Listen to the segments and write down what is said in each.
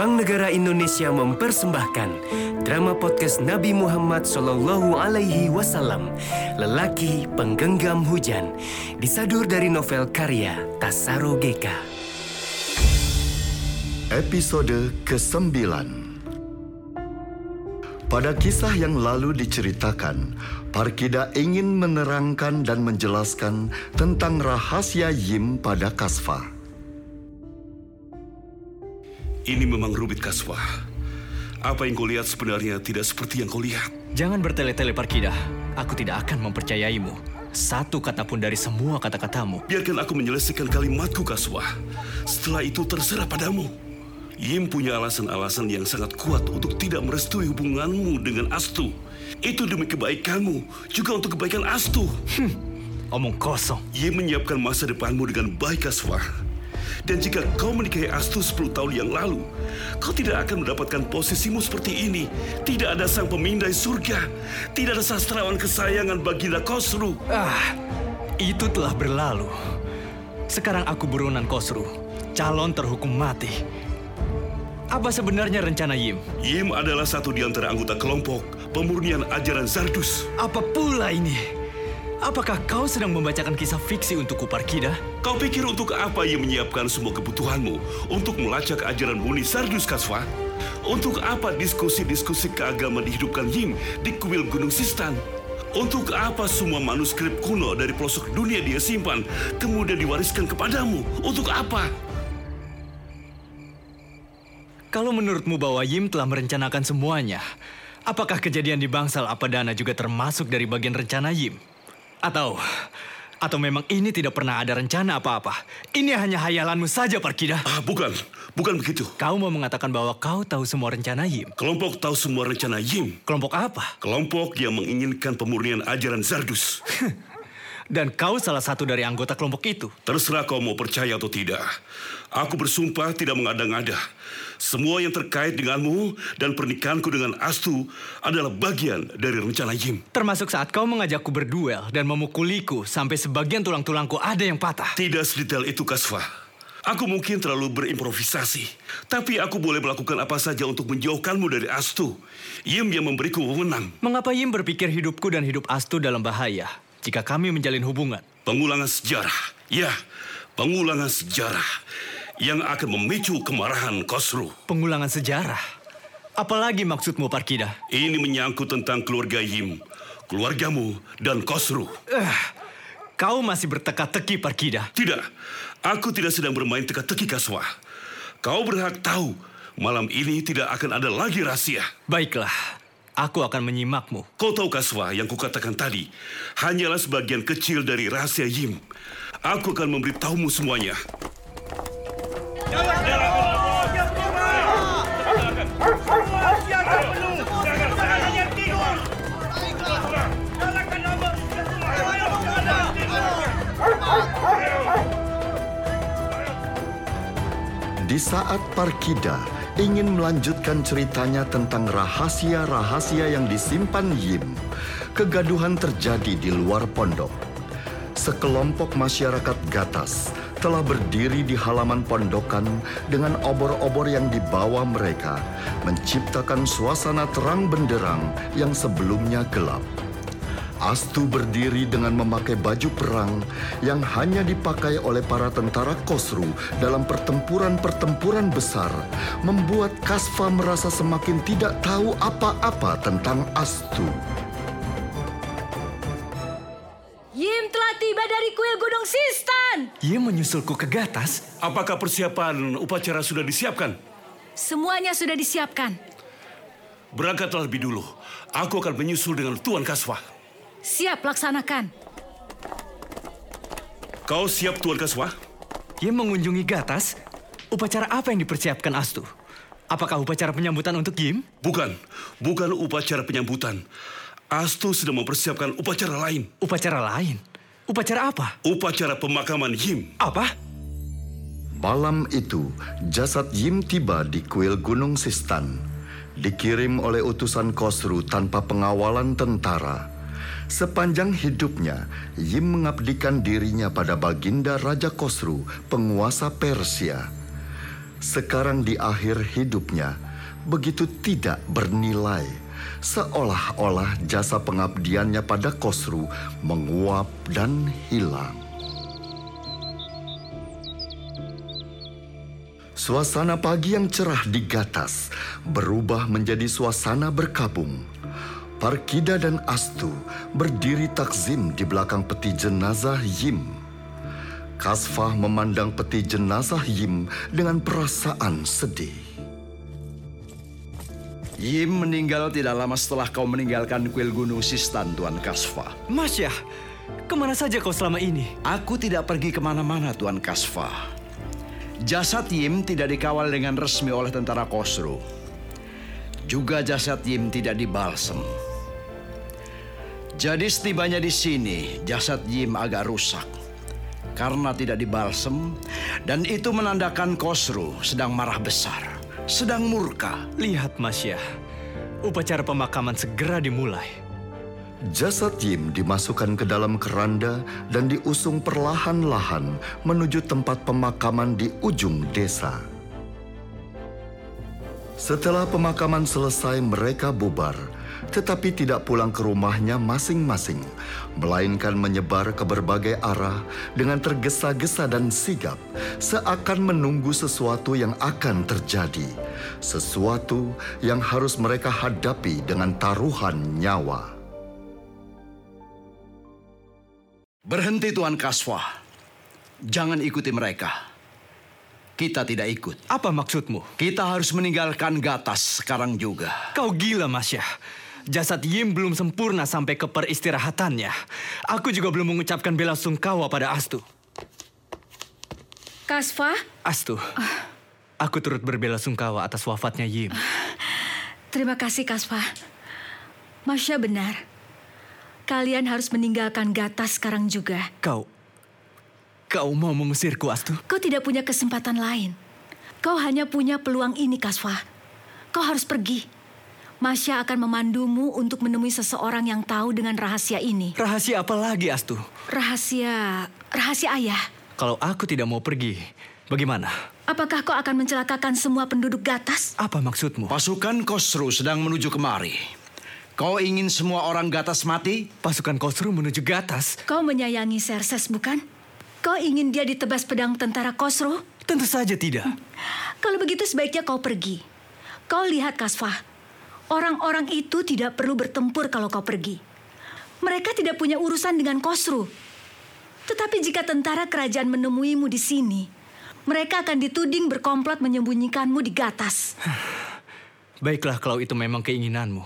Bank Negara Indonesia mempersembahkan drama podcast Nabi Muhammad Sallallahu Alaihi Wasallam, Lelaki Penggenggam Hujan, disadur dari novel karya Tasaro Geka. Episode ke-9 Pada kisah yang lalu diceritakan, Parkida ingin menerangkan dan menjelaskan tentang rahasia Yim pada Kasfa. Ini memang rumit Kaswa. Apa yang kau lihat sebenarnya tidak seperti yang kau lihat. Jangan bertele-tele Parkida. Aku tidak akan mempercayaimu. Satu kata pun dari semua kata-katamu. Biarkan aku menyelesaikan kalimatku Kaswa. Setelah itu terserah padamu. Yim punya alasan-alasan yang sangat kuat untuk tidak merestui hubunganmu dengan Astu. Itu demi kebaikanmu, juga untuk kebaikan Astu. Omong kosong. Yim menyiapkan masa depanmu dengan baik Kaswa. Dan jika kau menikahi Astu 10 tahun yang lalu, kau tidak akan mendapatkan posisimu seperti ini. Tidak ada sang pemindai surga. Tidak ada sastrawan kesayangan Baginda Kosru. Ah, itu telah berlalu. Sekarang aku buronan Kosru, calon terhukum mati. Apa sebenarnya rencana Yim? Yim adalah satu di antara anggota kelompok pemurnian ajaran Zardus. Apa pula ini? Apakah kau sedang membacakan kisah fiksi untukku Parkida? Kau pikir untuk apa Yim menyiapkan semua kebutuhanmu untuk melacak ajaran murni Zardus Kaswa? Untuk apa diskusi-diskusi keagamaan dihidupkan Yim di kuil Gunung Sistan? Untuk apa semua manuskrip kuno dari pelosok dunia dia simpan, kemudian diwariskan kepadamu? Untuk apa? Kalau menurutmu bahwa Yim telah merencanakan semuanya, apakah kejadian di Bangsal Apadana juga termasuk dari bagian rencana Yim? Atau atau memang ini tidak pernah ada rencana apa-apa? Ini hanya hayalanmu saja, Parkida. Ah, bukan. Bukan begitu. Kau mau mengatakan bahwa kau tahu semua rencana Yim? Kelompok tahu semua rencana Yim. Kelompok apa? Kelompok yang menginginkan pemurnian ajaran Zardus. Dan kau salah satu dari anggota kelompok itu. Terserah kau mau percaya atau tidak. Aku bersumpah tidak mengada-ngada. Semua yang terkait denganmu dan pernikahanku dengan Astu adalah bagian dari rencana Yim. Termasuk saat kau mengajakku berduel dan memukuliku sampai sebagian tulang-tulangku ada yang patah. Tidak sedetail itu, Kasva. Aku mungkin terlalu berimprovisasi. Tapi aku boleh melakukan apa saja untuk menjauhkanmu dari Astu. Yim yang memberiku wewenang. Mengapa Yim berpikir hidupku dan hidup Astu dalam bahaya jika kami menjalin hubungan? Pengulangan sejarah. Ya, pengulangan sejarah yang akan memicu kemarahan Kosru. Pengulangan sejarah. Apalagi maksudmu, Parkida? Ini menyangkut tentang keluarga Yim, keluargamu, dan Kosru. Eh, kau masih berteka-teki, Parkida. Tidak, aku tidak sedang bermain teka-teki Kaswa. Kau berhak tahu, malam ini tidak akan ada lagi rahasia. Baiklah, aku akan menyimakmu. Kau tahu Kaswa yang kukatakan tadi, hanyalah sebagian kecil dari rahasia Yim. Aku akan memberitahumu semuanya. Di saat Parkida ingin melanjutkan ceritanya tentang rahasia-rahasia yang disimpan Yim, kegaduhan terjadi di luar pondok. Sekelompok masyarakat gatas telah berdiri di halaman pondokan dengan obor-obor yang dibawa mereka, menciptakan suasana terang benderang yang sebelumnya gelap. Astu berdiri dengan memakai baju perang yang hanya dipakai oleh para tentara Kosru dalam pertempuran-pertempuran besar, membuat Kasfa merasa semakin tidak tahu apa-apa tentang Astu. Yim telah tiba dari kuil Gunung Sistan. Yim menyusulku ke Gatas? Apakah persiapan upacara sudah disiapkan? Semuanya sudah disiapkan. Berangkatlah lebih dulu. Aku akan menyusul dengan Tuan Kaswa. Siap laksanakan. Kau siap Tuan Kaswa? Yim mengunjungi Gatas? Upacara apa yang dipersiapkan Astu? Apakah upacara penyambutan untuk Yim? Bukan, bukan upacara penyambutan. Astu sedang mempersiapkan upacara lain. Upacara lain? Upacara apa? Upacara pemakaman Yim. Apa? Malam itu, jasad Yim tiba di kuil Gunung Sistan. Dikirim oleh utusan Kosru tanpa pengawalan tentara. Sepanjang hidupnya, Yim mengabdikan dirinya pada Baginda Raja Kosru, penguasa Persia. sekarang di akhir hidupnya begitu tidak bernilai, seolah-olah jasa pengabdiannya pada Kosru menguap dan hilang. Suasana pagi yang cerah di Gatas berubah menjadi suasana berkabung. Parkida dan Astu berdiri takzim di belakang peti jenazah Yim. Kasfah memandang peti jenazah Yim dengan perasaan sedih. Yim meninggal tidak lama setelah kau meninggalkan kuil Gunung Sistan, Tuan Kasfa. Masya, ke mana saja kau selama ini? Aku tidak pergi ke mana-mana, Tuan Kasfa. Jasad Yim tidak dikawal dengan resmi oleh tentara Kosru. Juga jasad Yim tidak dibalsem. Jadi setibanya di sini, jasad Yim agak rusak. Karena tidak dibalsem, dan itu menandakan Kosru sedang marah besar, sedang murka. Lihat Masya, upacara pemakaman segera dimulai. Jasad Yim dimasukkan ke dalam keranda dan diusung perlahan-lahan menuju tempat pemakaman di ujung desa. Setelah pemakaman selesai, mereka bubar, tetapi tidak pulang ke rumahnya masing-masing, melainkan menyebar ke berbagai arah dengan tergesa-gesa dan sigap, seakan menunggu sesuatu yang akan terjadi, sesuatu yang harus mereka hadapi dengan taruhan nyawa. Berhenti Tuan Kaswa. Jangan ikuti mereka. Kita tidak ikut. Apa maksudmu? Kita harus meninggalkan Gatas sekarang juga. Kau gila Masya. Jasad Yim belum sempurna sampai ke peristirahatannya. Aku juga belum mengucapkan bela sungkawa pada Astu. Kasfa, Astu, aku turut berbela sungkawa atas wafatnya Yim. terima kasih Kasfa. Masya benar. Kalian harus meninggalkan Gata sekarang juga. Kau, kau mau mengusirku Astu? Kau tidak punya kesempatan lain. Kau hanya punya peluang ini, Kasfa. Kau harus pergi. Masya akan memandumu untuk menemui seseorang yang tahu dengan rahasia ini. Rahasia apa lagi Astu? Rahasia... rahasia ayah. Kalau aku tidak mau pergi, bagaimana? Apakah kau akan mencelakakan semua penduduk Gatas? Apa maksudmu? Pasukan Kosru sedang menuju kemari. Kau ingin semua orang Gatas mati? Pasukan Kosru menuju Gatas? Kau menyayangi Serses, bukan? Kau ingin dia ditebas pedang tentara Kosro? Tentu saja tidak. Kalau begitu sebaiknya kau pergi. Kau lihat, Kasfah. Orang-orang itu tidak perlu bertempur kalau kau pergi. Mereka tidak punya urusan dengan Kosru. Tetapi jika tentara kerajaan menemuimu di sini, mereka akan dituding berkomplot menyembunyikanmu di Gatas. Baiklah kalau itu memang keinginanmu.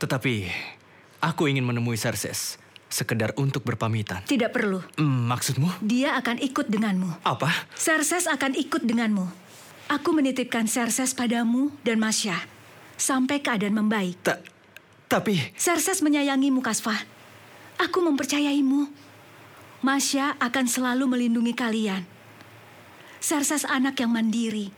Tetapi aku ingin menemui Serses sekedar untuk berpamitan. Tidak perlu. Hmm, maksudmu? Dia akan ikut denganmu. Apa? Serses akan ikut denganmu. Aku menitipkan Serses padamu dan Masya sampai keadaan membaik. Ta tapi Serses menyayangimu, Kasfah. Aku mempercayaimu. Masya akan selalu melindungi kalian. Serses anak yang mandiri.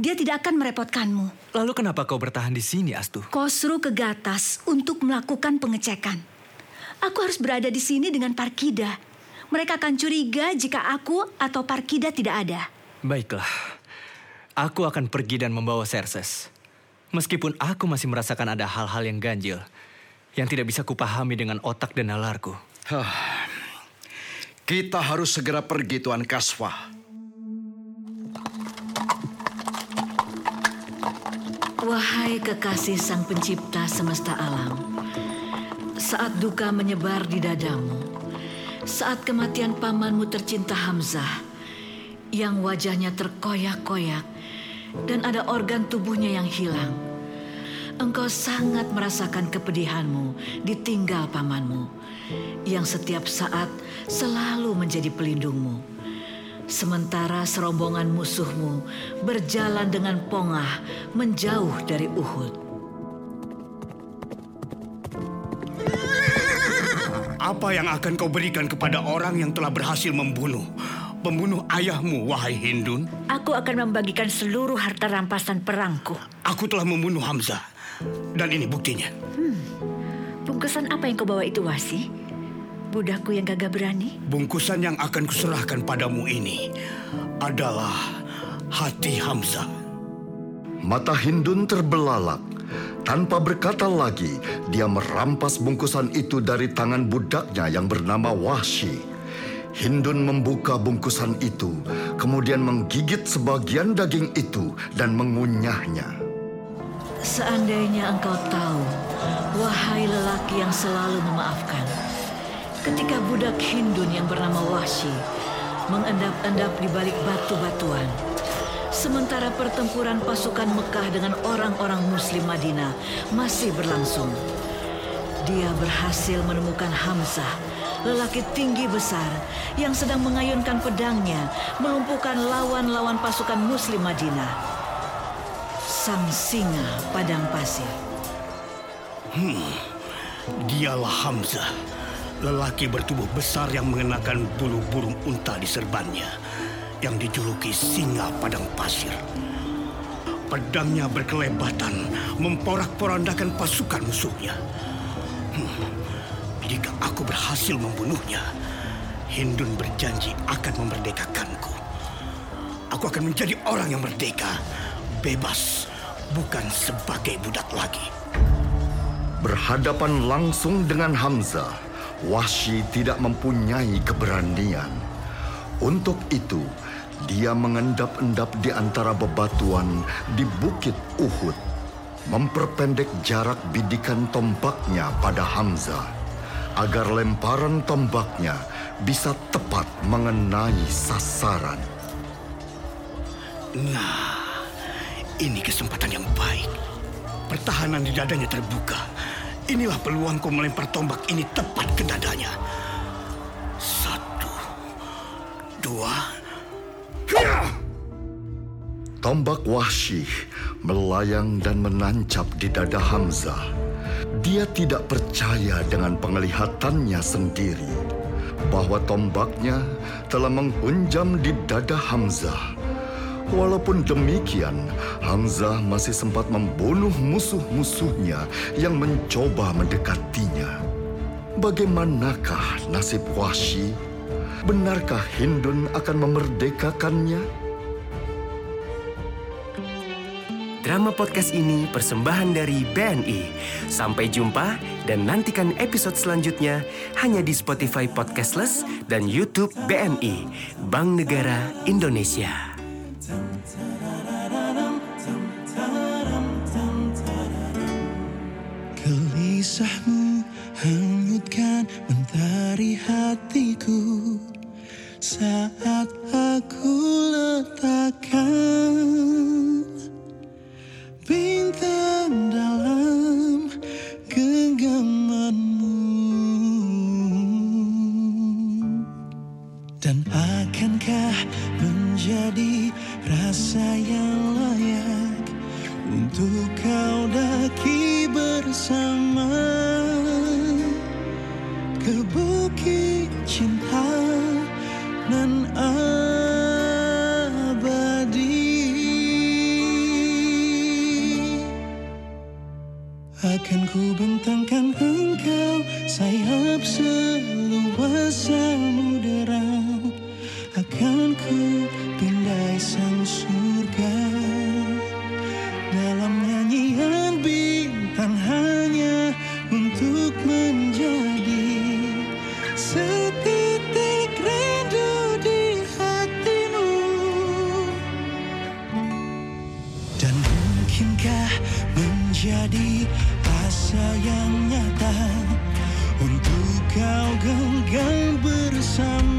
Dia tidak akan merepotkanmu. lalu kenapa kau bertahan di sini, Astu? Kosru ke Gatas untuk melakukan pengecekan. Aku harus berada di sini dengan Parkida. Mereka akan curiga jika aku atau Parkida tidak ada. Baiklah. Aku akan pergi dan membawa Serses. Meskipun aku masih merasakan ada hal-hal yang ganjil yang tidak bisa kupahami dengan otak dan nalarku. Kita harus segera pergi Tuan Kaswa. Wahai kekasih Sang Pencipta semesta alam, saat duka menyebar di dadamu, saat kematian pamanmu tercinta Hamzah, yang wajahnya terkoyak-koyak dan ada organ tubuhnya yang hilang, engkau sangat merasakan kepedihanmu ditinggal pamanmu, yang setiap saat selalu menjadi pelindungmu. Sementara serombongan musuhmu berjalan dengan pongah menjauh dari Uhud. Apa yang akan kau berikan kepada orang yang telah berhasil membunuh pembunuh ayahmu, wahai Hindun? Aku akan membagikan seluruh harta rampasan perangku. Aku telah membunuh Hamzah. Dan ini buktinya. Bungkusan apa yang kau bawa itu, Wasi? Budakku yang gagah berani? Bungkusan yang akan kuserahkan padamu ini adalah hati Hamzah. Mata Hindun terbelalak. Tanpa berkata lagi, dia merampas bungkusan itu dari tangan budaknya yang bernama Wahsy. Hindun membuka bungkusan itu, kemudian menggigit sebagian daging itu dan mengunyahnya. Seandainya engkau tahu, wahai lelaki yang selalu memaafkan, ketika budak Hindun yang bernama Wahsy mengendap-endap di balik batu-batuan, sementara pertempuran pasukan Mekah dengan orang-orang Muslim Madinah masih berlangsung. Dia berhasil menemukan Hamzah, lelaki tinggi besar yang sedang mengayunkan pedangnya melumpuhkan lawan-lawan pasukan Muslim Madinah. Sang singa padang pasir. Dialah Hamzah, lelaki bertubuh besar yang mengenakan bulu burung unta di serbannya, yang dijuluki singa padang pasir. Pedangnya berkelebatan, memporak-porandakan pasukan musuhnya. Hmm, Jika aku berhasil membunuhnya, Hindun berjanji akan memerdekakanku. Aku akan menjadi orang yang merdeka, bebas, bukan sebagai budak lagi. Berhadapan langsung dengan Hamzah, Wahsy tidak mempunyai keberanian. Untuk itu, dia mengendap-endap di antara bebatuan di Bukit Uhud, memperpendek jarak bidikan tombaknya pada Hamzah, agar lemparan tombaknya bisa tepat mengenai sasaran. Nah, ini kesempatan yang baik. Pertahanan di dadanya terbuka. Inilah peluangku melempar tombak ini tepat ke dadanya. Satu, dua! Tombak Wahsy melayang dan menancap di dada Hamzah. Dia tidak percaya dengan penglihatannya sendiri bahwa tombaknya telah menghunjam di dada Hamzah. Walaupun demikian, Hamzah masih sempat membunuh musuh-musuhnya yang mencoba mendekatinya. Bagaimanakah nasib Wahsy? Benarkah Hindun akan memerdekakannya? Drama podcast ini persembahan dari BNI. Sampai jumpa dan nantikan episode selanjutnya hanya di Spotify Podcastless dan YouTube BNI, Bank Negara Indonesia. Gelisahmu hanyutkan mentari hatiku Saat aku akan ku bentangkan engkau sayap seluas samudera Akan ku pindai sang surga. Dalam nyanyian bintang hanya untuk menjadi Setitik rindu di hatimu. Dan mungkinkah menjadi rasa yang nyata. Untuk kau genggam bersama